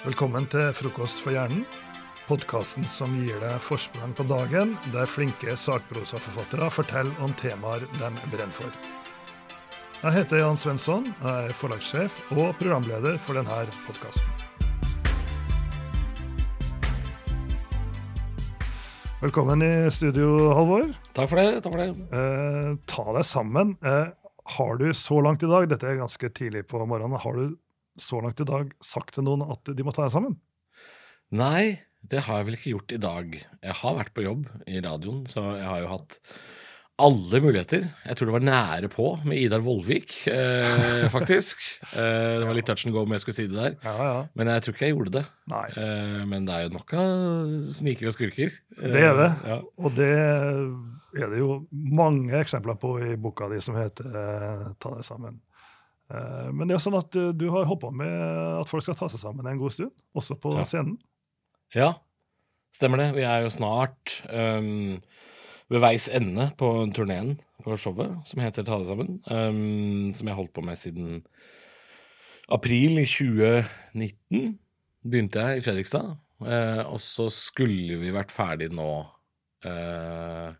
Velkommen til Frokost for hjernen, podkasten som gir deg forsprang på dagen, der flinke sakprosaforfattere forteller om temaer de brenner for. Jeg heter Jan Svensson, jeg er forlagssjef og programleder for denne podkasten. Velkommen i studio, Halvor. Takk for det. takk for det. Eh, ta deg sammen. Eh, har du så langt i dag, dette er ganske tidlig på morgenen, har du så langt i dag sagt til noen at de må ta deg sammen? Nei, det har jeg vel ikke gjort i dag. Jeg har vært på jobb i radioen, så jeg har jo hatt alle muligheter. Jeg tror det var nære på med Idar Vollvik, eh, faktisk. eh, det var litt touch and go om jeg skulle si det der. Ja, ja. Men jeg tror ikke jeg gjorde det. Nei. Eh, men det er jo nok av snikere og skurker. Eh, Det er det. Ja. Og det er det jo mange eksempler på i boka di som heter eh, Ta deg sammen. Eh, Men det er sånn at eh, du har håpa med at folk skal ta seg sammen en god stund, også på Ja. scenen. ja, stemmer det. Vi er jo snart um, ved veis ende på turneen på showet som heter Ta det sammen. Um, som jeg har holdt på med siden april i 2019. Begynte jeg i Fredrikstad. uh, og så skulle vi vært ferdig nå eh,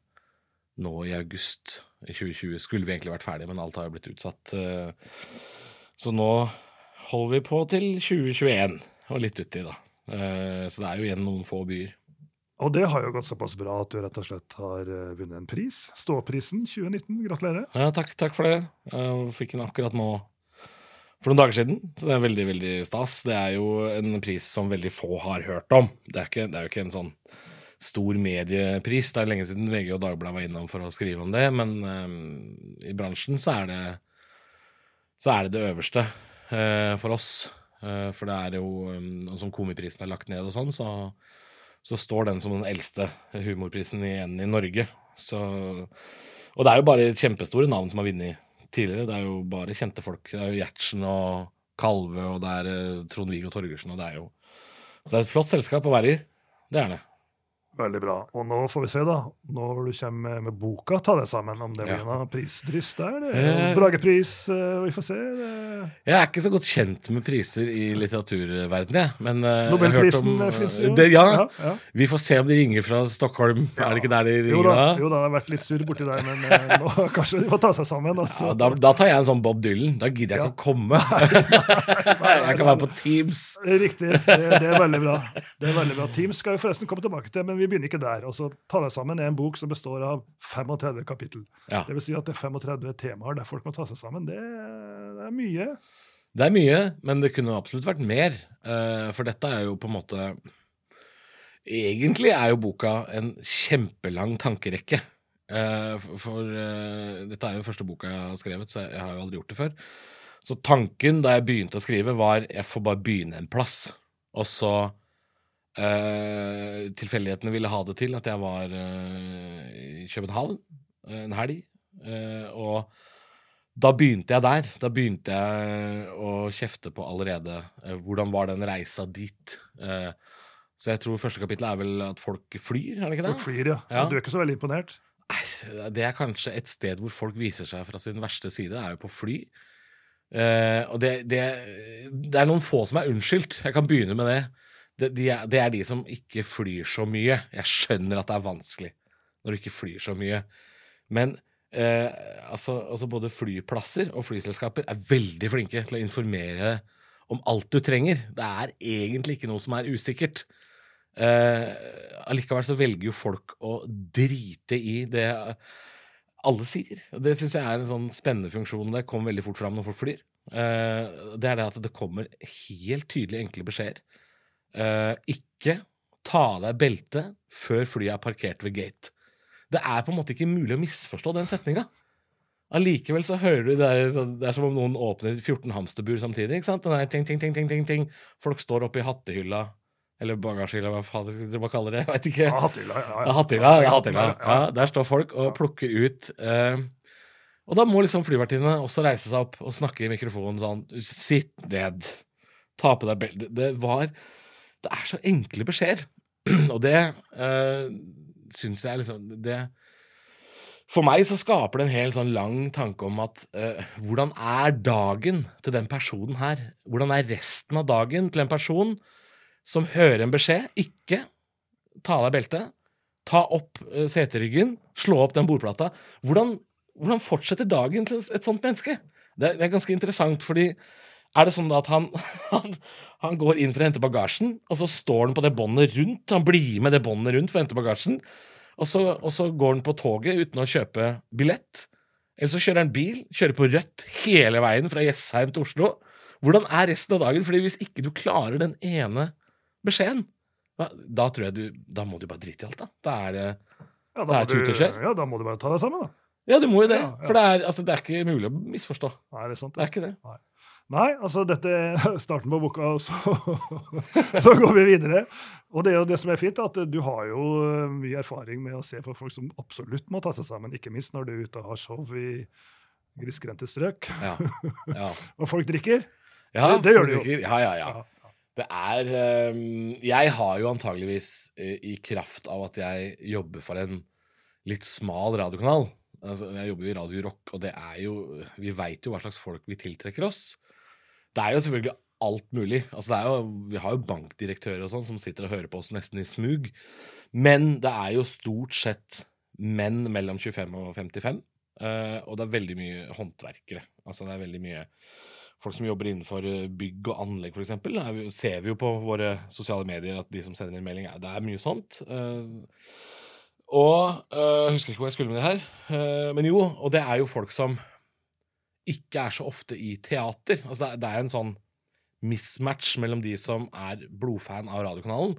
Nå i august i 2020 skulle vi egentlig vært ferdig, men alt har jo blitt utsatt. Eh, så nå holder vi på til 2021, og litt uti, da. Eh, så det er jo igjen noen få byer. Og det har jo gått såpass bra at du rett og slett har eh, vunnet en pris. Ståprisen 2019. Gratulerer. Ja, takk, takk for det. Jeg fikk den akkurat nå for noen dager siden, så det er veldig veldig stas. Det er jo en pris som veldig få har hørt om. Det er, ikke, det er jo ikke en sånn stor mediepris. Det er lenge siden VG og Dagbladet var innom for å skrive om det, men eh, i bransjen så er det så er det det øverste uh, for oss. Uh, for det er jo um, som Komiprisen er lagt ned og sånn, så, så står den som den eldste humorprisen igjen i Norge. Så, og det er jo bare kjempestore navn som har vunnet tidligere. Det er jo bare kjente folk. Det er jo Gjertsen og Kalve, og det er Trond-Viggo Torgersen, og det er jo Så det er et flott selskap å være i. Det er det. Veldig bra. Og nå får vi se, da, når du kommer med, boka, ta det sammen, om det blir Ja. noe prisdryss der. Er Eh. Bragepris, eh, vi får se. Det- Jeg er ikke så godt kjent med priser i litteraturverdenen, jeg. Men eh, jeg har hørt Nobelprisen om eh, finnes jo. det, ja, ja, ja. Vi får se om de ringer fra Stockholm. Er det ikke der de ringer Jo da? jo da, det har vært litt surr borti der, men nå kanskje de får ta seg sammen. Altså. Ja, da, da tar jeg en sånn Bob Dylan. Da gidder jeg ikke å komme. jeg kan være på Teams. Riktig. Det, det er veldig bra. Det er veldig bra. Teams skal vi forresten komme tilbake til, men vi begynner ikke der. Altså, Ta deg sammen er en bok som består av 35 kapittel. Ja. Det vil si at det er 35 temaer der folk må ta seg sammen. Det, det er mye. Det er mye, men det kunne absolutt vært mer. eh, For dette er jo på en måte Egentlig er jo boka en kjempelang tankerekke. Eh, For, for eh, dette er jo den første boka jeg har skrevet, så jeg har jo aldri gjort det før. Så tanken da jeg begynte å skrive, var jeg får bare begynne en plass. Og så eh, Tilfeldighetene ville ha det til at jeg var uh, i København eh, en helg. Uh, og da begynte jeg der. Da begynte jeg å kjefte på allerede hvordan var den reisa dit. Så jeg tror første kapittel er vel at folk flyr, er det ikke det? Folk flyr, ja. Ja. Du er ikke så veldig imponert? Nei, Det er kanskje et sted hvor folk viser seg fra sin verste side, er jo på fly. Eh, og det, det, det er noen få som er unnskyldt. Jeg kan begynne med det. Det, de er, de som ikke flyr så mye. Jeg skjønner at det er vanskelig når du ikke flyr så mye. Men eh, altså, altså både flyplasser og flyselskaper er veldig flinke til å informere om alt du trenger. Det er egentlig ikke noe som er usikkert. Eh, allikevel så velger jo folk å drite i det alle sier. Det syns jeg er en sånn spennende funksjon. Det kommer veldig fort fram når folk flyr. Eh, det er det at det kommer helt tydelig enkle beskjeder. Eh, ikke ta av deg beltet før flyet er parkert ved gate. Det er på en måte ikke mulig å misforstå den setninga. Allikevel så hører du det er, det er som om noen åpner 14 hamsterbur samtidig. ikke sant? Den der ting, ting, ting, ting, ting, ting. Folk står oppe i hattehylla, eller bagasjehylla, hva faen dere kaller det. Jeg vet ikke. Ja, Hattehylla. Ja, Ja, ja. Hattehylla. Ja, hattehylla. Ja, Ja, der står folk og plukker ut eh, Og da må liksom flyvertinnene også reise seg opp og snakke i mikrofonen sånn Sitt ned. Ta på deg beltet. Det var Det er så enkle beskjeder. Og det eh, syns jeg liksom det, For meg så skaper det en helt sånn lang tanke om at eh, hvordan er dagen til den personen her? Hvordan er resten av dagen til en person som hører en beskjed, ikke ta av deg beltet, ta opp eh, seteryggen, slå opp den bordplata. Hvordan, hvordan fortsetter dagen til et sånt menneske? Det, det er ganske interessant, fordi er det sånn da at han, han, han går inn for å hente bagasjen, og så står han på det båndet rundt, han blir med det båndet rundt for å hente bagasjen, og så, og så går han på toget uten å kjøpe billett. Eller så kjører han bil, kjører på rødt hele veien fra Jessheim til Oslo. Hvordan er resten av dagen? Fordi hvis ikke du klarer den ene beskjeden, da, da tror jeg du Da må du bare drite i alt, da. Da er det Ja, Det er du, ja, da må du bare ta deg sammen, da. Ja, du må jo det. Ja, ja. For det er, altså, det er ikke mulig å misforstå. Nei, det er sant. Det er ikke det. Nei, altså dette er starten på boka, og så, så går vi videre. Og det er jo det som er fint, at du har jo eh, mye erfaring med å se på folk som absolutt må ta seg sammen, ikke minst når du er ute og har show i grisgrendte strøk, Ja. ja. og folk drikker. Ja, Det- det gjør de jo. Ja, ja, ja. Det er um, Jeg har jo antageligvis, eh, i kraft av at jeg jobber for en litt smal radiokanal altså, Jeg jobber jo i Radio Rock, og det er jo Vi veit jo hva slags folk vi tiltrekker oss. Det er jo selvfølgelig alt mulig. Altså, jo, vi har jo bankdirektører og sånn som sitter og hører på oss nesten i smug. Men det er jo stort sett menn mellom 25 og 55. Uh, og det er veldig mye håndverkere. Altså det er veldig mye folk som jobber innenfor eh, bygg og anlegg, f.eks. Det ser vi jo på våre sosiale medier at de som sender inn melding, er- det er mye sånt. Uh, og uh, husker ikke hvor jeg skulle med det her, uh, men jo, og det er jo folk som ikke er så ofte i teater. Altså det er, det er en sånn mismatch mellom de som er blodfan av radiokanalen,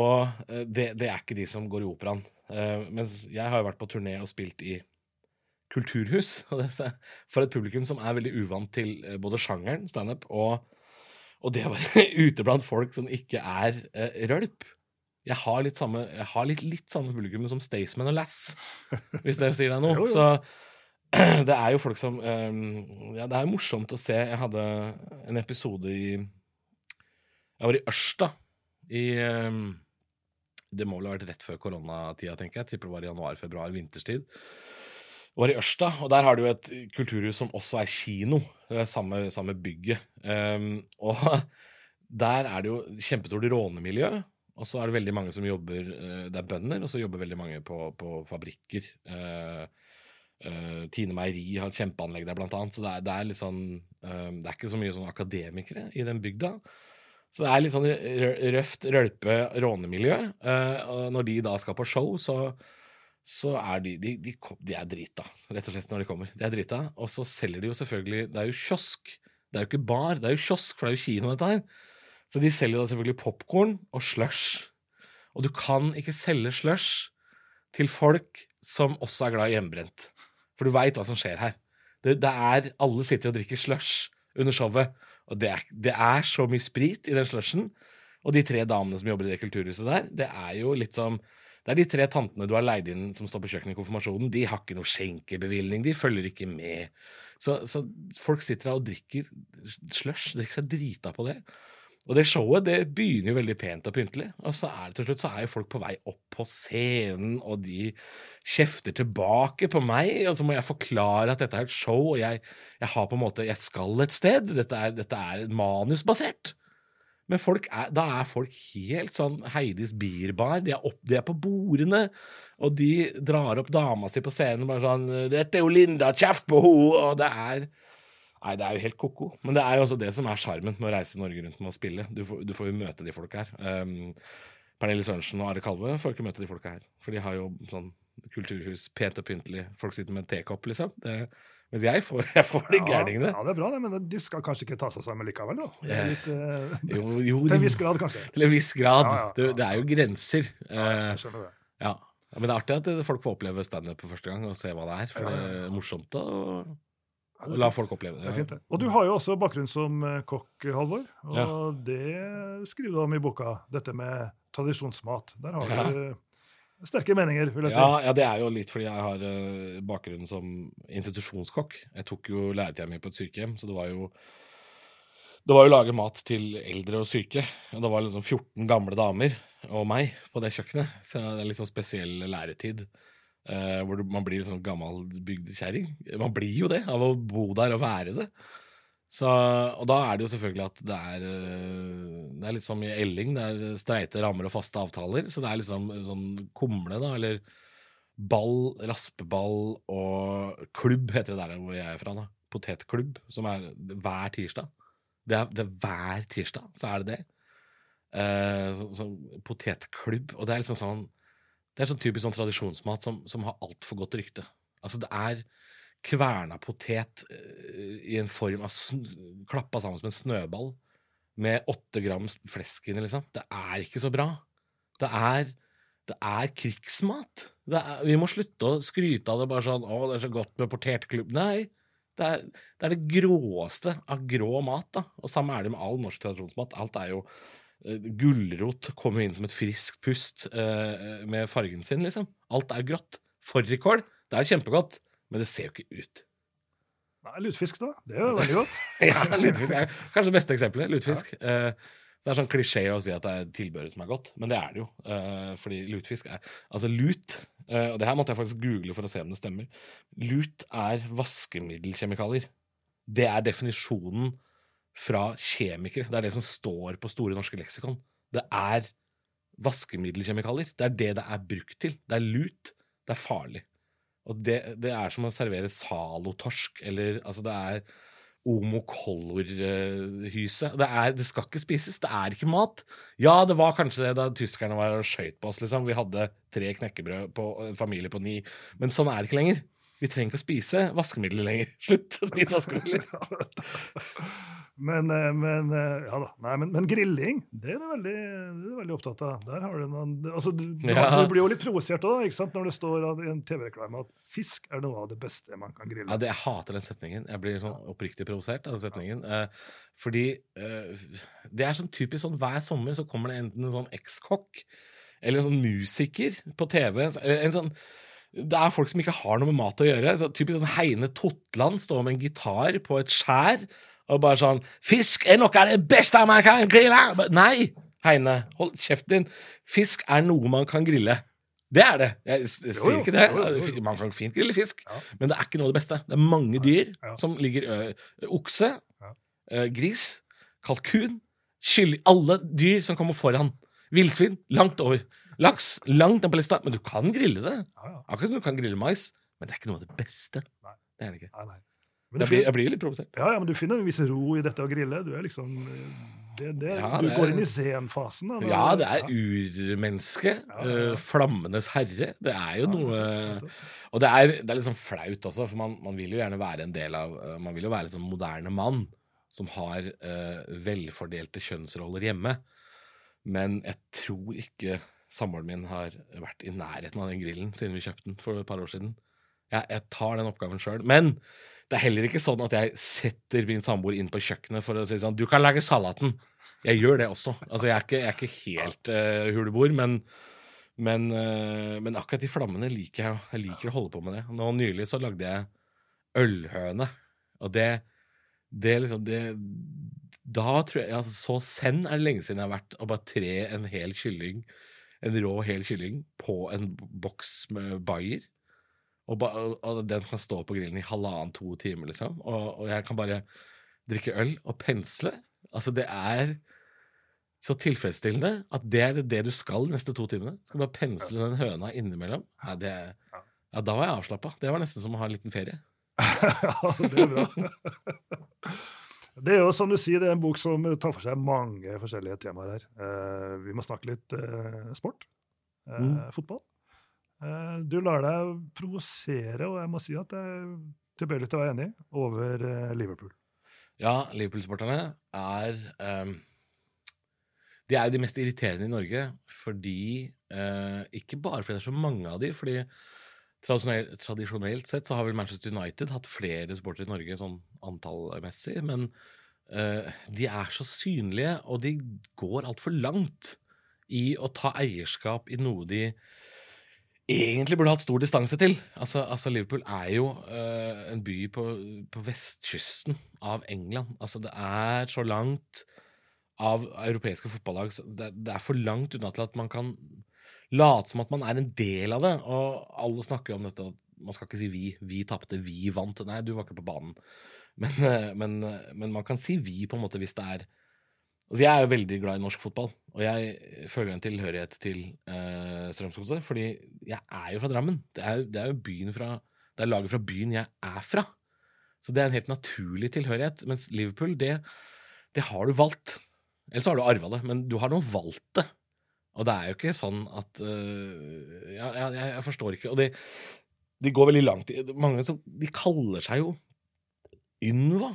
og eh, det, det er ikke de som går i operaen. Eh, mens jeg har jo vært på turné og spilt i kulturhus. For et publikum som er veldig uvant til eh, både sjangeren standup og, og det å være ute blant folk som ikke er rølp. Jeg har litt samme, jeg har litt, litt samme publikum som Staysman og Lass, hvis det sier deg noe. Så det er jo folk som um, Ja, det er morsomt å se. Jeg hadde en episode i Jeg var i Ørsta i um, Det må vel ha vært rett før koronatida, tenker jeg. Tipper det var i januar-februar, vinterstid. Jeg var i Ørsta, og der har du jo et kulturhus som også er kino. Samme, samme bygget. Um, og der er det jo kjempestort rånemiljø. Og så er det veldig mange som jobber eh, Det er bønder, og så jobber veldig mange på, på fabrikker. Eh, eh, Tine Meieri har et kjempeanlegg der, blant annet. Så det er, det er litt sånn eh, Det er ikke så mye sånn akademikere i den bygda. Så det er litt sånn røft, rølpe rånemiljø. Uh, og når de da skal på show, så, så er de, de, de De er drita, rett og slett, når de kommer. De er drita. Og så selger de jo selvfølgelig Det er jo kiosk. Det er jo ikke bar, det er jo kiosk, for det er jo kino, dette her. Så de selger da selvfølgelig popkorn og slush. Og du kan ikke selge slush til folk som også er glad i hjemmebrent. For du veit hva som skjer her. Det, det er, Alle sitter og drikker slush under showet. Og det er, det er så mye sprit i den slushen. Og de tre damene som jobber i det kulturhuset der, det er jo litt som Det er de tre tantene du har leid inn som står på kjøkkenet i konfirmasjonen. De har ikke noe skjenkebevilgning, de følger ikke med. Så, så folk sitter der og drikker slush, drikker seg drita på det. Og det showet det begynner jo veldig pent og pyntelig, og så er det til slutt så er jo folk på vei opp på scenen, og de kjefter tilbake på meg, og så må jeg forklare at dette er et show, og jeg, jeg har på en måte Jeg skal et sted. Dette er, dette er manusbasert. Men folk er, da er folk helt sånn Heidis bierbar. De er, opp, de er på bordene, og de drar opp dama si på scenen bare sånn 'Dette er jo Linda, kjeft på henne!' Og det er Nei, det er jo helt ko-ko. Men det er jo også det som er sjarmen med å reise Norge rundt med å spille. Du får, du får jo møte de folka her. Um, Pernille Sørensen og Are Kalve får ikke møte de folka her. For de har jo sånn kulturhus, pent og pyntelig. Folk sitter med en tekopp, liksom. Det, mens jeg får, jeg får de gærningene. Ja, ja, det er bra, det, men de skal kanskje ikke ta seg sammen likevel, da. Litt, eh, Jo, jo, til en viss grad, kanskje. til en viss grad. Ja, ja, ja. Det, det er jo grenser. Ja, Eh, jeg skjønner det. ja. Men det er artig at folk får oppleve standup for første gang og se hva det er. For Ja, ja, det er morsomt å Ja, å er la folk oppleve Det det. Og du har jo også bakgrunn som eh, kokk, Halvor. Og Ja. det skriver du om i boka, dette med tradisjonsmat. Der har Ja. du eh, sterke meninger, vil jeg si. Ja, ja, det er jo litt fordi jeg har uh, bakgrunn som institusjonskokk. Jeg tok jo læretida mi på et sykehjem, så det var jo det var jo lage mat til eldre og syke. Og det var liksom 14 gamle damer og meg på det kjøkkenet. Så det er litt sånn spesiell læretid. Eh, hvor man blir sånn gammel bygdekjerring. Man blir jo det av å bo der og være det. Så, og da er det jo selvfølgelig at det er øh, Det er litt som i Elling. Det er streite rammer og faste avtaler. Så det er liksom sånn kumle, da, eller ball, raspeball og klubb, heter det der hvor jeg er fra. da. Potetklubb, som er hver tirsdag. Det er, det er hver tirsdag, så er det det. Uh, så, så, potetklubb. Og det er liksom sånn Det er sånn typisk sånn tradisjonsmat som, som har altfor godt rykte. Altså, det er kverna potet uh, i en form av klappa sammen som en snøball med åtte gram flesk inni, liksom. Det er ikke så bra. Det er, det er krigsmat. Det er, vi må slutte å skryte av det bare sånn 'Å, det er så godt med potetklubb'. Nei. Det er, det er, det gråeste av grå mat. da. Og Samme er det med all norsk tradisjonsmat. Alt er jo Gulrot kommer inn som et friskt pust uh, med fargen sin, liksom. Alt er grått. Fårikål, det er kjempegodt, men det ser jo ikke ut. Nei, Lutefisk, da. Det er jo veldig godt. ja, lutefisk er kanskje det beste eksempelet. Lutefisk. Ja. Så det er sånn klisjé å si at det er tilbehøret som er godt, men det er det jo. Uh, fordi lutefisk er Altså lut, uh, og det her måtte jeg faktisk google for å se om det stemmer. Lut er vaskemiddelkjemikalier. Det er definisjonen fra kjemikere. Det er det som står på Store norske leksikon. Det er vaskemiddelkjemikalier. Det er det det er brukt til. Det er lut. Det er farlig. Og det, det er som å servere Zalo-torsk, eller altså det er omokollor-hyse. Det, det skal ikke spises. Det er ikke mat. Ja, det var kanskje det da tyskerne var og skøyt på oss, liksom. Vi hadde tre knekkebrød på en familie på ni. Men sånn er det ikke lenger. Vi trenger ikke å spise vaskemidler lenger. Slutt å spise vaskemidler. men, eh, men, eh, ja da. Nei, men, men, grilling, det er du veldig, veldig, opptatt av. Der har du noen altså, du, ja. du, blir jo litt provosert òg, når det står i en TV-reklame at fisk er noe av det beste man kan grille. Ja, det, Jeg hater den setningen. Jeg blir sånn oppriktig provosert av den setningen. Ja. Eh, fordi eh, det er sånn typisk sånn hver sommer så kommer det enten en sånn ekskokk eller en sånn musiker på TV. En sånn det er folk som ikke har noe med mat å gjøre. Så typisk sånn Heine Totland står med en gitar på et skjær og bare sånn 'Fisk er noe av det beste man kan grille!' Nei, Heine, hold kjeften din. Fisk er noe man kan grille. Det er det. Jeg, sier ikke det. Man kan fint grille fisk, ja. men det er ikke noe av det beste. Det er mange dyr ja. som ligger ø, Okse, ø, gris, kalkun, kylling Alle dyr som kommer foran. Villsvin langt over. Laks langt ned på lista, men du kan grille det. Ja, ja. Akkurat som du kan grille mais, men det er ikke noe av det beste. Nei. Det er det ikke. Nei, nei. Jeg, blir, jeg, blir, litt provosert. Ja, ja, men du finner en viss ro i dette å grille. Du er liksom det, det, ja, Du det, går inn i zen-fasen. Ja, det er urmenneske. ja. flammenes herre. Det er jo noe Og det er, det er litt sånn flaut også, for man, man, vil jo gjerne være en del av uh, Man vil jo være en sånn moderne mann som har uh, velfordelte kjønnsroller hjemme. Men jeg tror ikke samboeren min har vært i nærheten av den grillen siden vi kjøpte den for et par år siden. Jeg, jeg tar den oppgaven sjøl. Men det er heller ikke sånn at jeg setter min samboer inn på kjøkkenet for å si sånn Du kan lage salaten. Jeg gjør det også. Altså, jeg er ikke, jeg er ikke helt uh, huleboer, men, men, uh, men, akkurat de flammene liker jeg. Jeg liker å holde på med det. Nå Nylig så lagde jeg ølhøne, og det, det liksom det, Da tror jeg altså, Så send er det lenge siden jeg har vært å bare tre en hel kylling en rå hel kylling på en boks med bayer. Og, og, den kan stå på grillen i halvannen-to timer, liksom. Og, og, jeg kan bare drikke øl og pensle. Altså, det er så tilfredsstillende at det er det du skal de neste to timene. Skal bare pensle den høna innimellom. Ja, det, ja da var jeg avslappa. Det var nesten som å ha en liten ferie. ja, det er bra. Det er jo som du sier, det er en bok som tar for seg mange forskjellige temaer her. Uh, vi må snakke litt uh, sport. Uh, mm. Fotball. Du lar deg provosere, og jeg må si at jeg er tilbøyelig til å være enig, over Liverpool. Ja, Liverpool-sporterne er um, De er jo de mest irriterende i Norge fordi Ikke bare fordi det er så mange av de, fordi Tradisjonelt, sett så har vel Manchester United hatt flere sportere i Norge sånn antallmessig, men uh, de er så synlige, og de går altfor langt i å ta eierskap i noe de egentlig burde hatt stor distanse til. Altså, altså Liverpool er jo uh, en by på, på, vestkysten av England. Altså det er så langt av europeiske fotballag det, det er for langt unna til at man kan late som at man er en del av det. Og alle snakker om dette man skal ikke si 'vi'. Vi tapte, vi vant. Nei, du var ikke på banen. Men, eh, men, eh, men, man kan si vi, på en måte, hvis det er Altså, jeg er jo veldig glad i norsk fotball, og jeg føler en tilhørighet til uh, Strømsgodset, fordi jeg er jo fra Drammen. Det er, det er jo byen fra Det er laget fra byen jeg er fra. Så det er en helt naturlig tilhørighet. Mens Liverpool, det, det har du valgt. Ellers har du arva det, men du har nå valgt det. Og det er jo ikke sånn at uh, ja, jeg, jeg, forstår ikke. Og de, de går veldig langt Mange som De kaller seg jo Ynva.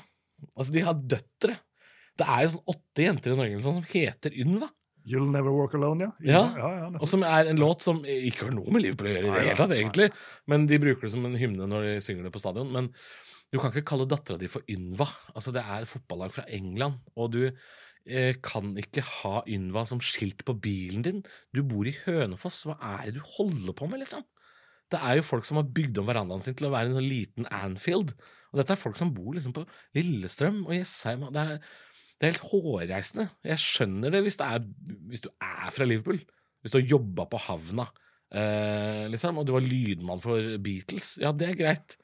Altså, de har døtre. Det er jo sånn åtte jenter i Norge sånn, som heter Ynva. You'll Never Walk Alone, ja. Ja, ja, ja og som er en låt som ikke har noe med Liverpool å gjøre i det hele tatt, egentlig. Men de bruker det som en hymne når de synger det på stadion. Men du kan ikke kalle dattera di for Ynva. Altså, det er et fotballag fra England, og du kan ikke ha Ynva som skilt på bilen din. Du bor i Hønefoss. Hva er det du holder på med, liksom? Det er jo folk som har bygd om verandaen sin til å være en sånn liten Anfield. Og dette er folk som bor liksom på Lillestrøm og Jessheim. Det det er helt hårreisende. Jeg skjønner det hvis, det er, hvis du er fra Liverpool. Hvis du har jobba på havna, eh, liksom, og du var lydmann for Beatles. Ja, det er greit.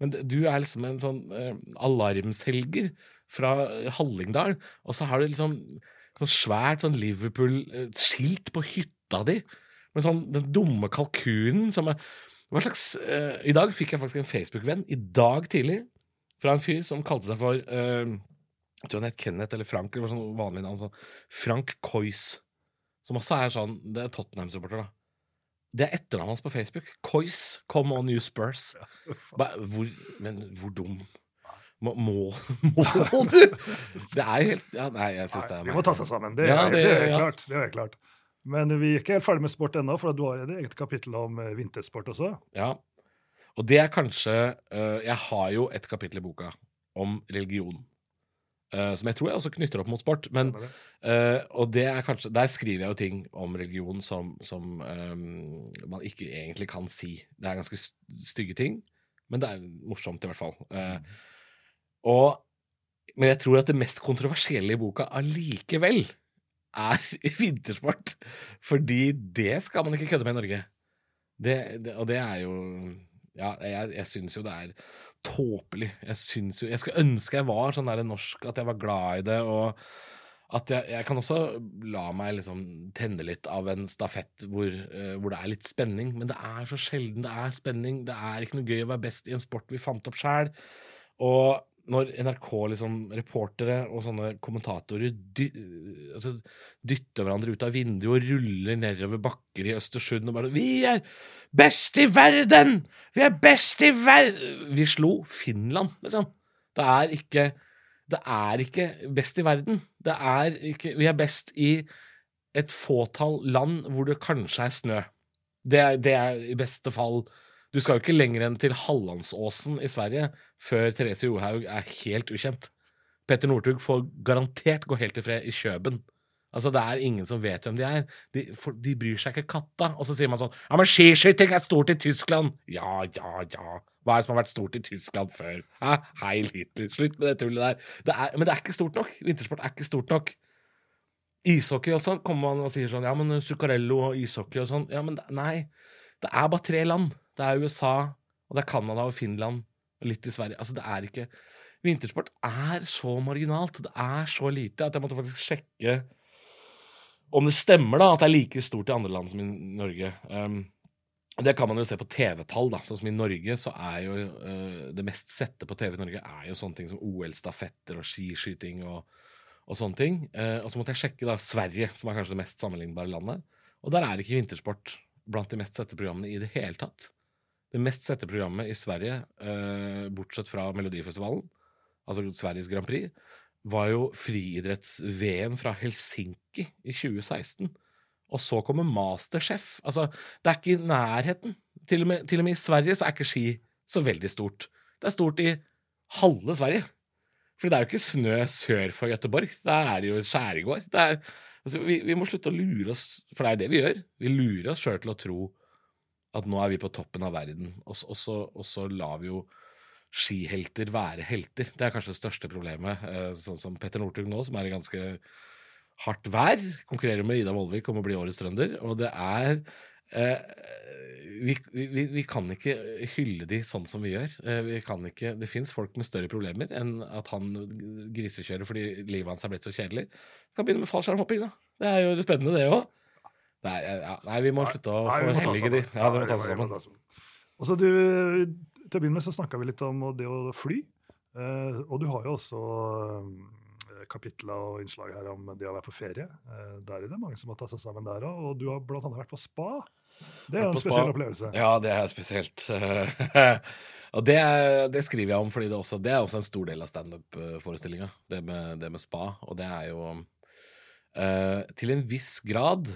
Men du er liksom en sånn eh, alarmselger fra Hallingdal, og så har du liksom sånn svært sånn Liverpool-skilt på hytta di med sånn den dumme kalkunen som er hva slags, uh, I dag fikk jeg faktisk en Facebook-venn, i dag tidlig, fra en fyr som kalte seg for uh, Jeg tror han het Kenneth eller Frank, eller sånn vanlig navn. Sånn. Frank Coys. Som også er sånn Det er Tottenham-supporter, da. Det er etternavnet hans på Facebook. Coys. Come on, you Spurs. Hvor, men hvor dum må, må, må, du? Det er jo helt ja, Nei, jeg syns det er Vi må ta seg sammen. Det, ja, det, det er, klart. Det er klart. Men vi er ikke helt ferdig med sport ennå, for du har et eget kapittel om eh, vintersport også. Ja, og det er kanskje uh, Jeg har jo et kapittel i boka om religion. Uh, som jeg tror jeg også knytter opp mot sport. Men, uh, og det er kanskje, der skriver jeg jo ting om religion som, som um, man ikke egentlig kan si. Det er ganske stygge ting, men det er morsomt i hvert fall. Mm. Og, men jeg tror at det mest kontroversielle i boka allikevel er vintersport. Fordi det skal man ikke kødde med i Norge. Det, det, og det er jo Ja, jeg, jeg syns jo det er tåpelig. Jeg syns jo Jeg skulle ønske jeg var sånn der norsk, at jeg var glad i det. og at jeg, jeg, kan også la meg liksom tenne litt av en stafett hvor, uh, hvor, det er litt spenning, men det er så sjelden det er spenning. Det er ikke noe gøy å være best i en sport vi fant opp sjæl. Og når NRK, liksom, reportere og sånne kommentatorer dy, altså, dytter hverandre ut av vinduet og ruller nedover bakker i Østersund og bare 'Vi er best i verden! Vi er best i verden!' Vi slo Finland, liksom. Det er ikke Det er ikke best i verden. Det er ikke Vi er best i et fåtall land hvor det kanskje er snø. Det det er i beste fall du skal jo ikke lenger enn til Hallandsåsen i Sverige før Therese Johaug er helt ukjent. Petter Northug får garantert gå helt i fred i Kjøben. Altså, Det er ingen som vet hvem de er. De, for, de bryr seg ikke katta. Og så sier man sånn Ja, men skiskyting er stort i Tyskland! Ja, ja, ja. Hva er det som har vært stort i Tyskland før? Hæ? Heil Hitler. Slutt med det tullet der. Det er, men det er ikke stort nok. Vintersport er ikke stort nok. Ishockey også kommer man og sier sånn Ja, men Zuccarello og ishockey og sånn. Ja, men nei. Det er bare tre land. Det er USA, og det er Canada og Finland og litt i Sverige. Altså, det er ikke Vintersport er så marginalt. Det er så lite at jeg måtte faktisk sjekke om det stemmer da, at det er like stort i andre land som i Norge. Um, det kan man jo se på TV-tall. da, sånn som I Norge så er jo uh, det mest sette på TV i Norge er jo sånne ting som OL-stafetter og skiskyting og, og sånne ting. Uh, og så måtte jeg sjekke da Sverige, som er kanskje det mest sammenlignbare landet. Og der er ikke vintersport blant de mest sette programmene i det hele tatt. Det mest sette programmet i Sverige, eh, bortsett fra Melodifestivalen, altså Sveriges Grand Prix, var jo friidretts-VM fra Helsinki i 2016. Og så kommer Masterchef. Altså, det er ikke i nærheten. Til og, med, til og med i Sverige så er ikke ski så veldig stort. Det er stort i halve Sverige. For det er jo ikke snø sør for Gøteborg. Da er det jo skjærgård. Altså, vi, vi, må slutte å lure oss, for det er det vi gjør. Vi lurer oss sjøl til å tro at nå er vi på toppen av verden, og, så, og lar vi jo skihelter være helter. Det er kanskje det største problemet. Eh, sånn som Petter Northug nå, som er i ganske hardt vær, konkurrerer med Ida Vollvik om å bli årets trønder. Og det er eh, vi, vi, vi kan ikke hylle de sånn som vi gjør. Eh, vi kan ikke, det fins folk med større problemer enn at han grisekjører fordi livet hans er blitt så kjedelig. Vi kan begynne med fallskjermhopping, da. Det er jo spennende, det òg. Nei, ja, nei, vi må slutte å forhellige de. Ja, det må vi ta seg vi må sammen. Altså, du, Til å begynne med så snakka vi litt om det å fly. Eh, og du har jo også eh, kapitler og innslag her om det å være på ferie. Eh, der er det mange som har tatt seg sammen der òg. Og du har annet vært på spa. Det er en spesiell opplevelse. Ja, det er spesielt. og det, det skriver jeg om fordi det, også, det er også en stor del av standup-forestillinga, det, det med spa. Og det er jo eh, til en viss grad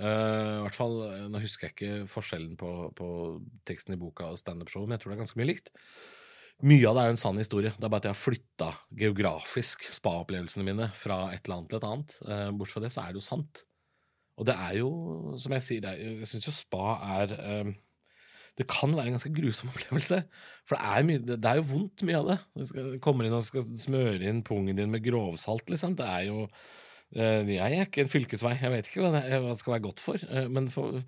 eh, I hvert fall, eh, Nå husker jeg ikke forskjellen på, på teksten i boka og standup-showet, men jeg tror det er ganske mye likt. Mye av det er jo en sann historie. Det er bare at jeg har flytta geografisk spa-opplevelsene mine fra et eller annet til et annet. Uh, Bortsett fra det, så er det jo sant. Og det er jo, som jeg sier, er, jeg syns jo spa er uh, Det kan være en ganske grusom opplevelse. For det er, mye, det, er jo vondt, mye av det. Du kommer inn og skal smøre inn pungen din med grovsalt, liksom. Det er jo Jeg er ikke en fylkesvei, jeg vet ikke hva det, skal være godt for. eh, men for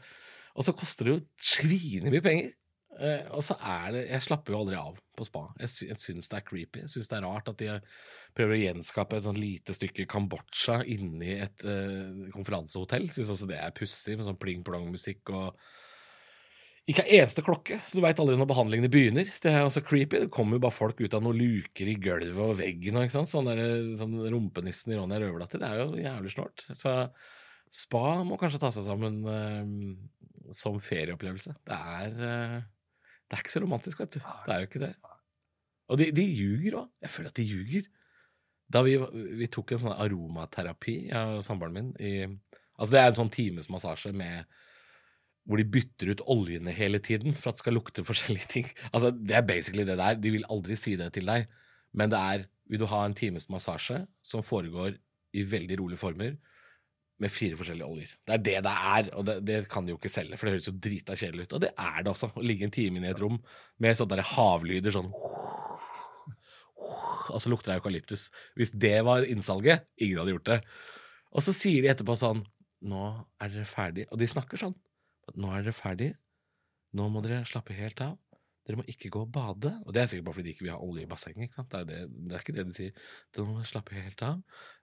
og så koster det jo svinemye penger. Eh, og så er det Jeg slapper jo aldri av på spa. Jeg, sy syns det er creepy. Jeg syns det er rart at de prøver å gjenskape et sånn lite stykke Kambodsja inni et eh, konferansehotell. Syns også det er pussig, med sånn pling-plong-musikk og ikke en eneste klokke, så du veit aldri når behandlingene begynner. Det er også creepy. Det kommer jo bare folk ut av noen luker i gulvet og veggen. Og, ikke sant? Sånn, der, sånn rumpenissen i Ronja Røverdatter. Det er jo jævlig snålt. Så spa må kanskje ta seg sammen uh, som ferieopplevelse. Det er, uh, det er ikke så romantisk, vet du. Det er jo ikke det. Og de, de ljuger òg. Jeg føler at de ljuger. Da vi, vi tok en sånn aromaterapi, jeg og samboeren min, i Altså det er en sånn times massasje med hvor de bytter ut oljene hele tiden for at det skal lukte forskjellige ting. Altså, Det er basically det der. De vil aldri si det til deg, men det er Vil du ha en times massasje som foregår i veldig rolige former med fire forskjellige oljer? Det er det det er, og det, det kan de jo ikke selge, for det høres jo drita kjedelig ut. Og det er det også, å ligge en time inne i et rom med sånne der havlyder sånn Og så lukter det eukalyptus. Hvis det var innsalget, ingen hadde gjort det. Og så sier de etterpå sånn Nå er dere ferdig. Og de snakker sånn. Nå er dere ferdig. Nå må dere slappe helt av. Dere må ikke gå og bade. Og det er sikkert bare fordi de ikke vil ha olje i bassenget. Det er, det, det er ikke det de sier. Dere må slappe helt av,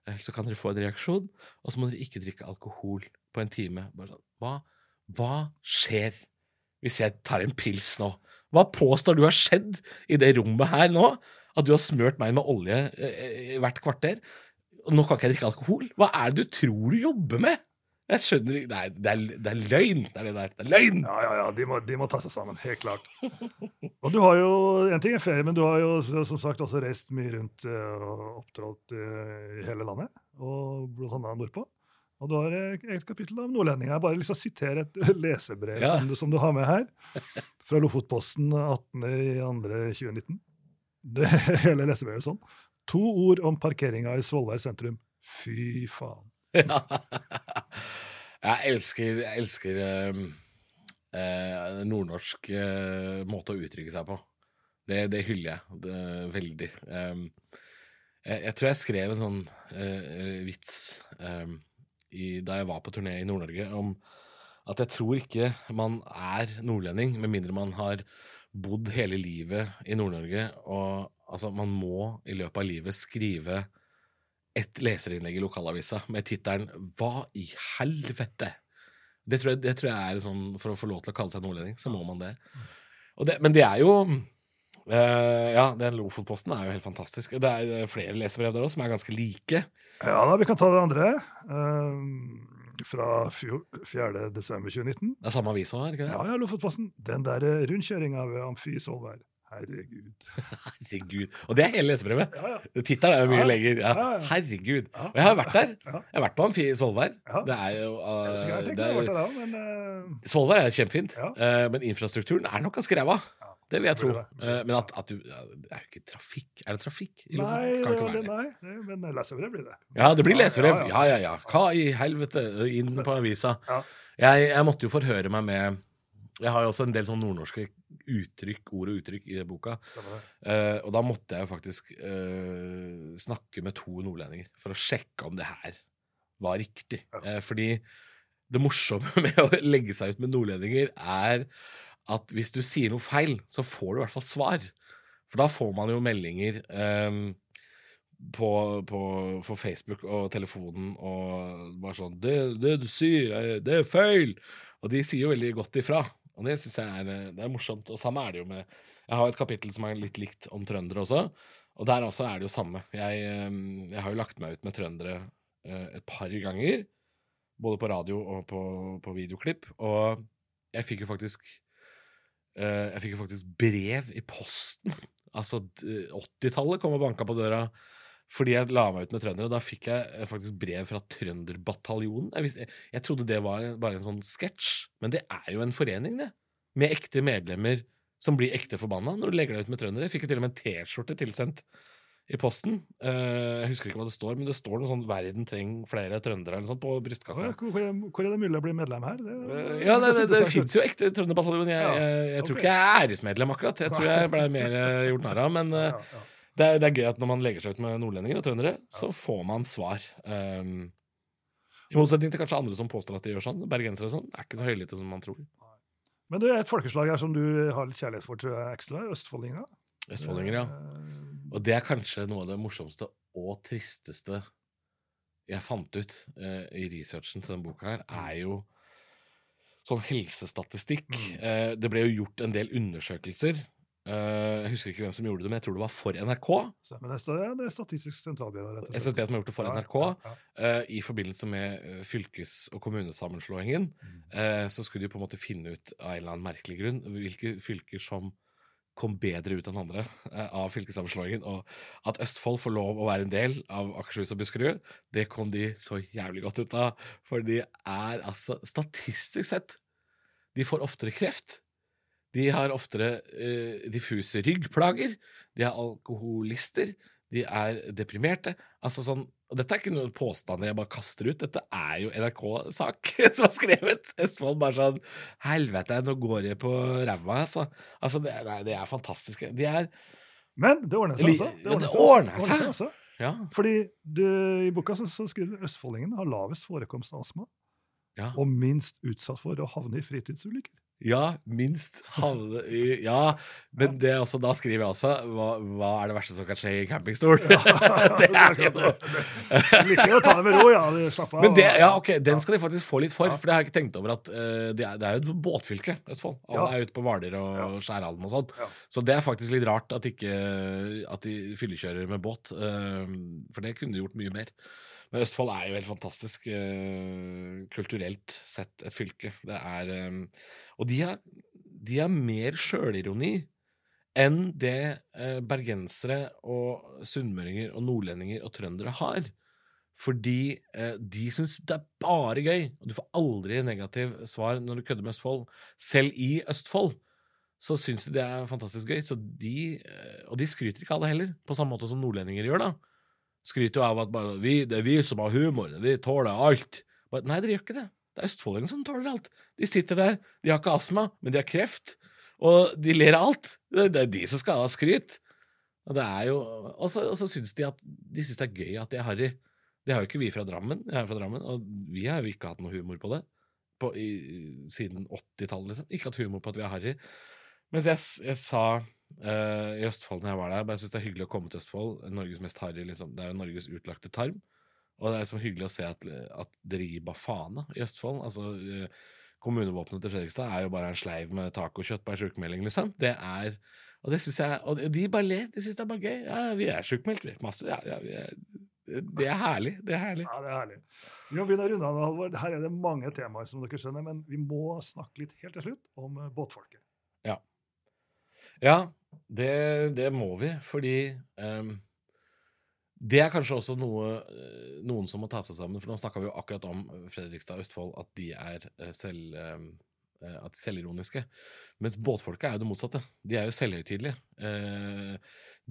ellers så kan dere få en reaksjon. Og så må dere ikke drikke alkohol på en time. Bare sånn, hva, hva skjer hvis jeg tar en pils nå? Hva påstår du har skjedd i det rommet her nå? At du har smørt meg med olje eh, hvert kvarter? Og nå kan ikke jeg drikke alkohol? Hva er det du tror du jobber med? Jeg skjønner ikke Nei, det er, det er løgn! Det er det der. Det er løgn! Ja, ja, ja, de må, de må ta seg sammen, helt klart. Og du har jo, En ting er ferie, men du har jo som sagt også reist mye rundt eh, og opptrådt eh, i hele landet, og blant annet nordpå. Og du har et et kapittel om nordlendinger. Jeg bare liksom til sitere et lesebrev Ja. som, du, som du har med her, fra Lofotposten 18.2.2019. Det hele lesebrevet sånn. To ord om parkeringa i Svolvær sentrum. Fy faen. Ja. Jeg elsker, elsker eh, eh, nordnorsk eh, måte å uttrykke seg på. Det, det hyller jeg det, veldig. Um, jeg, jeg tror jeg skrev en sånn eh, vits um, i, da jeg var på turné i Nord-Norge, om at jeg tror ikke man er nordlending med mindre man har bodd hele livet i Nord-Norge. Og altså, man må i løpet av livet skrive et leserinnlegg i lokalavisa med tittelen 'Hva i helvete?' Det tror, jeg, det tror jeg er sånn For å få lov til å kalle seg nordlending, så må man det. Det men det er jo Uh, Ja, den Lofotposten er jo helt fantastisk. Det er flere leserbrev der også som er ganske like. Ja da, vi kan ta det andre. Uh, fra fjo- 4. desember 2019. Det er samme avis òg, det ikke det? Ja, ja, Lofotposten. Den der eh, rundkjøringa ved Amfi Solvær. Herregud. Herregud. Og det er hele lesebrevet. Ja, ja. Tittelen er jo mye Ja, lenger. Ja. Herregud. Og jeg har vært der. Jeg har vært på Amfi Svolvær. Det er jo uh, det er, men eh, Svolvær er kjempefint, eh, men infrastrukturen er nok ganske ræva. Det vil jeg tro. Eh, men at, at du Det er jo ikke trafikk. Er det trafikk i Nei, det, det, nei, det, men lesebrev blir det. Ja, det blir lesebrev. ja, Ja, ja. ja, ja. Hva i helvete? Inn på avisa. Jeg, jeg måtte jo forhøre meg med Jeg har jo også en del sånn nordnorske uttrykk, ord og uttrykk i boka. Uh. Og da måtte jeg jo faktisk uh, snakke med to nordlendinger for å sjekke om det her var riktig. Ja. Uh, fordi det morsomme med å legge seg ut med nordlendinger er at hvis du sier noe feil, så får du i hvert fall svar. For da får man jo meldinger på, på, på, Facebook og telefonen og bare sånn det, 'Det du sier, det er feil!' Og de sier jo veldig godt ifra. Og det syns jeg er, det er morsomt. Og samme er det jo med Jeg har et kapittel som er litt likt om trøndere også. Og der også er det jo samme. Jeg, jeg har jo lagt meg ut med trøndere uh, et par ganger. Både på radio og på, på videoklipp. Og jeg fikk jo faktisk uh, Jeg fikk jo faktisk brev i posten. Altså 80-tallet kom og banka på døra fordi jeg la meg ut med trøndere. Da fikk jeg eh, faktisk brev fra Trønderbataljonen. Jeg, visste, jeg, trodde det var bare en sånn sketsj, men det er jo en forening, det. Med ekte medlemmer som blir ekte forbanna når du legger deg ut med trøndere. Jeg fikk jo til og med en T-skjorte tilsendt i posten. Uh, jeg husker ikke hva det står, men det står noe sånn 'Verden trenger flere trøndere' eller sånt på brystkassa. Hvor, er, det mulig å bli medlem her? Det, uh, ja, det, det, det, det fins jo ekte Trønderbataljon. Jeg, jeg, jeg, tror ikke jeg er æresmedlem, akkurat. Jeg tror jeg ble mer gjort narr av. Men ja, ja. Det er, det er, gøy at når man legger seg ut med nordlendinger og trøndere, så får man svar. Um, I motsetning til kanskje andre som påstår at de gjør sånn. Bergensere og sånn er ikke så høylytte som man tror. Men det er et folkeslag her som du har litt kjærlighet for, tror jeg, ekstra. Østfoldinger. Østfoldinger, ja. Eh, og det er kanskje noe av det morsomste og tristeste jeg fant ut uh, i researchen til denne boka her, er jo sånn helsestatistikk. Mm. Uh, det ble jo gjort en del undersøkelser Uh, jeg husker ikke hvem som gjorde det, men jeg tror det var for NRK. Men det, er, det er Statistisk sentralbyrå. rett og slett. SSB som har gjort det for NRK. Ja, ja. Uh, I forbindelse med uh, fylkes- og kommunesammenslåingen mm. så skulle de på en måte finne ut av en eller annen merkelig grunn hvilke fylker som kom bedre ut enn andre av fylkessammenslåingen. Og at Østfold får lov å være en del av Akershus og Buskerud, det kom de så jævlig godt ut av. For de er altså Statistisk sett De får oftere kreft de har oftere uh, diffuse ryggplager. De er alkoholister. De er deprimerte. Altså sånn, og Dette er ikke noen påstander jeg bare kaster ut. Dette er jo NRK-sak som har skrevet. Østfold bare sånn Helvete, nå går jeg på ræva, altså. altså det, nei, det, er fantastisk. De er Men det ordner seg altså. Det ordner, ja, det ordner seg. seg. Ja. Fordi du, i boka så, så skriver du østfoldingene har lavest forekomst av astma. Ja. Og minst utsatt for å havne i fritidsulykker. Ja, minst havne i Ja, men det også, da skriver jeg også hva, hva er det verste som kan skje i campingstol? Det er jo. Liker å ta det med ro, ja. Slapp av. Men det, ja, ok, Den skal de faktisk få litt for, for det har jeg ikke tenkt over at uh, det, er, det, er, jo et båtfylke, Østfold. Alle ja. er ute på Hvaler og Skjæralden og sånt. Ja. Så det er faktisk litt rart at, ikke, at de fyllekjører med båt, uh, for det kunne de gjort mye mer. Men Østfold er jo helt fantastisk uh, kulturelt sett et fylke. Det er um, Og de har, de har mer sjølironi enn det uh, bergensere og sunnmøringer og nordlendinger og trøndere har. Fordi eh, de syns det er bare gøy, og du får aldri negativ svar når du kødder med Østfold. Selv i Østfold så syns de det er fantastisk gøy. De, og de skryter ikke av det heller, på samme måte som nordlendinger gjør. da skryter jo av at bare, vi, det er vi som har humor, vi tåler alt. But, nei, dere gjør ikke det. Det er østfoldingene som tåler alt. De sitter der, de har ikke astma, men de har kreft. Og de ler av alt. Det, det er de som skal ha skryt. Og det er jo, og så, og så syns de at de synes det er gøy at de er harry. Det har jo ikke vi fra Drammen, jeg er fra Drammen, og vi har jo ikke hatt noe humor på det på, i, siden 80-tallet. Liksom. Ikke hatt humor på at vi er harry. Mens jeg, jeg sa uh, i Østfold når jeg var der. Jeg syns det er hyggelig å komme til Østfold. Norges mest harry, liksom. Det er jo Norges utlagte tarm. Og det er liksom hyggelig å se at, at dere gir bafana i Østfold. Altså, uh, Kommunevåpenet til Fredrikstad er jo bare en sleiv med tacokjøtt på ei sjukmelding, liksom. Det er Og det synes jeg Og de bare ler. De syns det er bare gøy. Ja, vi er sjukmeldt, vi. Masse. Ja, ja, vi er, det er herlig. Det er herlig. Ja, det er herlig. Vi må begynne å runde av, Halvor. Her er det mange temaer, som dere skjønner, men vi må snakke litt helt til slutt om eh, båtfolket. Ja. Ja, det, det må vi, fordi um, det er kanskje også noe eh, noen som må ta seg sammen. For nå snakka vi jo akkurat om Fredrikstad og Østfold, at de er eh, selv, um, at selvironiske. Mens båtfolket er jo det motsatte. De er jo selvhøytidelige.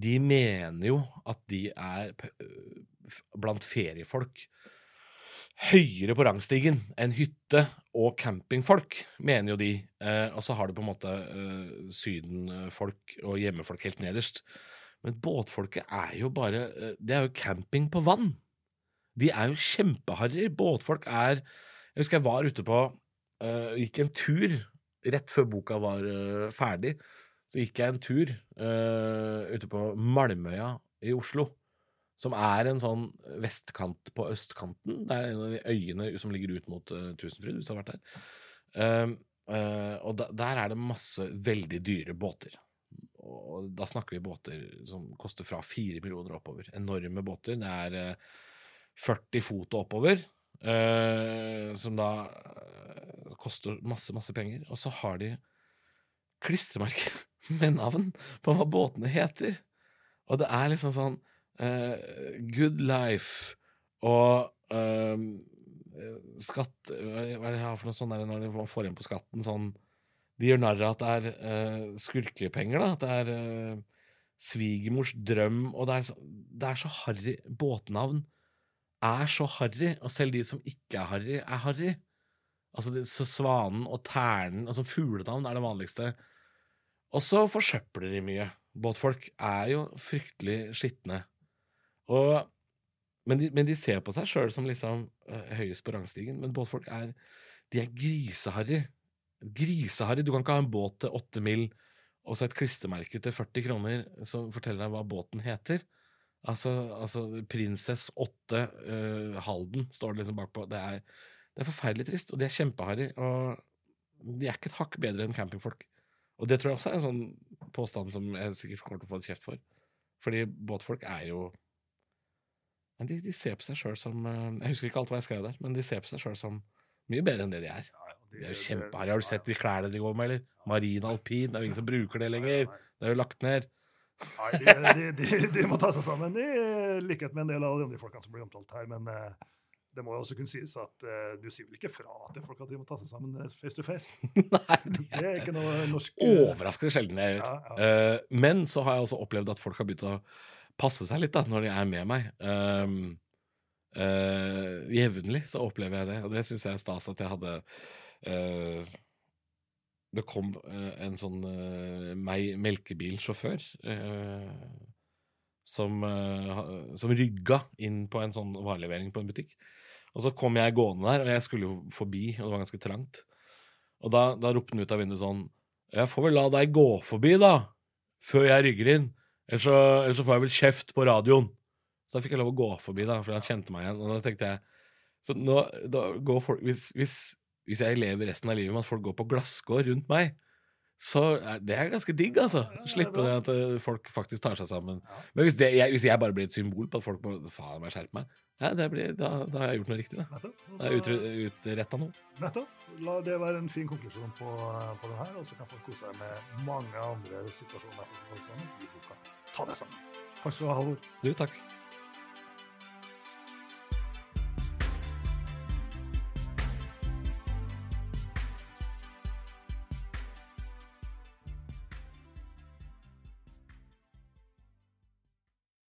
De mener jo at de er blant feriefolk høyere på rangstigen enn hytte- og campingfolk, mener jo de. Eh, og så har du på en måte eh, sydenfolk og hjemmefolk helt nederst. Men båtfolket er jo bare eh, Det er jo camping på vann. De er jo kjempeharry. Båtfolk er Jeg husker jeg var ute på uh, Gikk en tur rett før boka var uh, ferdig. Så gikk jeg en tur uh, ute på Malmøya i Oslo. Som er en sånn vestkant på østkanten. Det er en av de øyene som ligger ut mot uh, Tusenfryd, hvis du har vært der. Uh, og da, der er det masse veldig dyre båter. Og da snakker vi båter som koster fra fire millioner oppover. Enorme båter. Det er 40 fot og oppover. som da koster masse, masse penger. Og så har de klistremerker med navn på hva båtene heter. Og det er liksom sånn uh, Good Life og uh, skatt Hva er det jeg for noe sånt når de får igjen på skatten? Sånn De gjør narr av at det er uh, skurkepenger, da. At det er svigermors drøm, og det er, det er så harry Båtnavn er så harry, og selv de som ikke er harry, er harry. Altså, det, så Svanen og Ternen Altså fuglenavn er det vanligste. Og så forsøpler de mye. Båtfolk er jo fryktelig skitne. Og, men, de, men, de, ser på seg sjøl som liksom uh, høyest på rangstigen. Men båtfolk er De er griseharry. Griseharry. Du kan ikke ha en båt til åtte mil og så et klistremerke til 40 kroner som forteller deg hva båten heter. Altså, altså Prinsess 8 uh, Halden står det liksom bakpå. Det er, det er forferdelig trist, og de er kjempeharry. Og de er ikke et hakk bedre enn campingfolk. Og det tror jeg også er en sånn påstand som jeg sikkert kommer til å få kjeft for. Fordi båtfolk er jo de, de ser på seg sjøl som eh, Jeg husker ikke alt hva jeg skrev der, men de ser på seg sjøl som mye bedre enn det de er. De er jo kjempeharde. Har du sett de klærne de går med, eller? Marin alpin. Det er jo ingen som bruker det lenger. Det er jo lagt ned. Nei, de, de, de, må ta seg sammen, i likhet med en del av de andre folkene som blir omtalt her. Men uh, det må jo også kunne sies at uh, du sier vel ikke fra til folk at de må ta seg sammen face to face? Nei, det er, det er ikke noe norsk Overraskende sjelden jeg gjør. Ja, ja. Uh, men så har jeg også opplevd at folk har begynt å passe seg litt da, når de er med meg. Um, uh, Jevnlig så opplever jeg det, og det syns jeg er stas at jeg hadde uh, Det kom uh, en sånn melkebilsjåfør som, som rygga inn på en sånn varelevering på en butikk. Og så kom jeg gående der, og jeg skulle jo forbi, og det var ganske trangt. Og da, da ropte han ut av vinduet sånn Jeg får vel la deg gå forbi, da, før jeg rygger inn. Ellers så, ellers så, får jeg vel kjeft på radioen. Så da fikk jeg lov å gå forbi, da, for han kjente meg igjen. Og da tenkte jeg Så nå går folk hvis, hvis, hvis, jeg lever resten av livet med at folk går på glasskår rundt meg, så er det er ganske digg, altså. Slippe det at eh, folk faktisk tar seg sammen. Men hvis, det, jeg, hvis jeg bare blir et symbol på at folk må faen meg skjerpe meg, ja, blir, da, da, har jeg gjort noe riktig. Da, da har jeg utretta noe. Nettopp. La det være en fin konklusjon på, på det her, og så kan folk kose seg med mange andre situasjoner. I boka. Ta det sammen. Takk skal du ha, Halvor. Du, takk.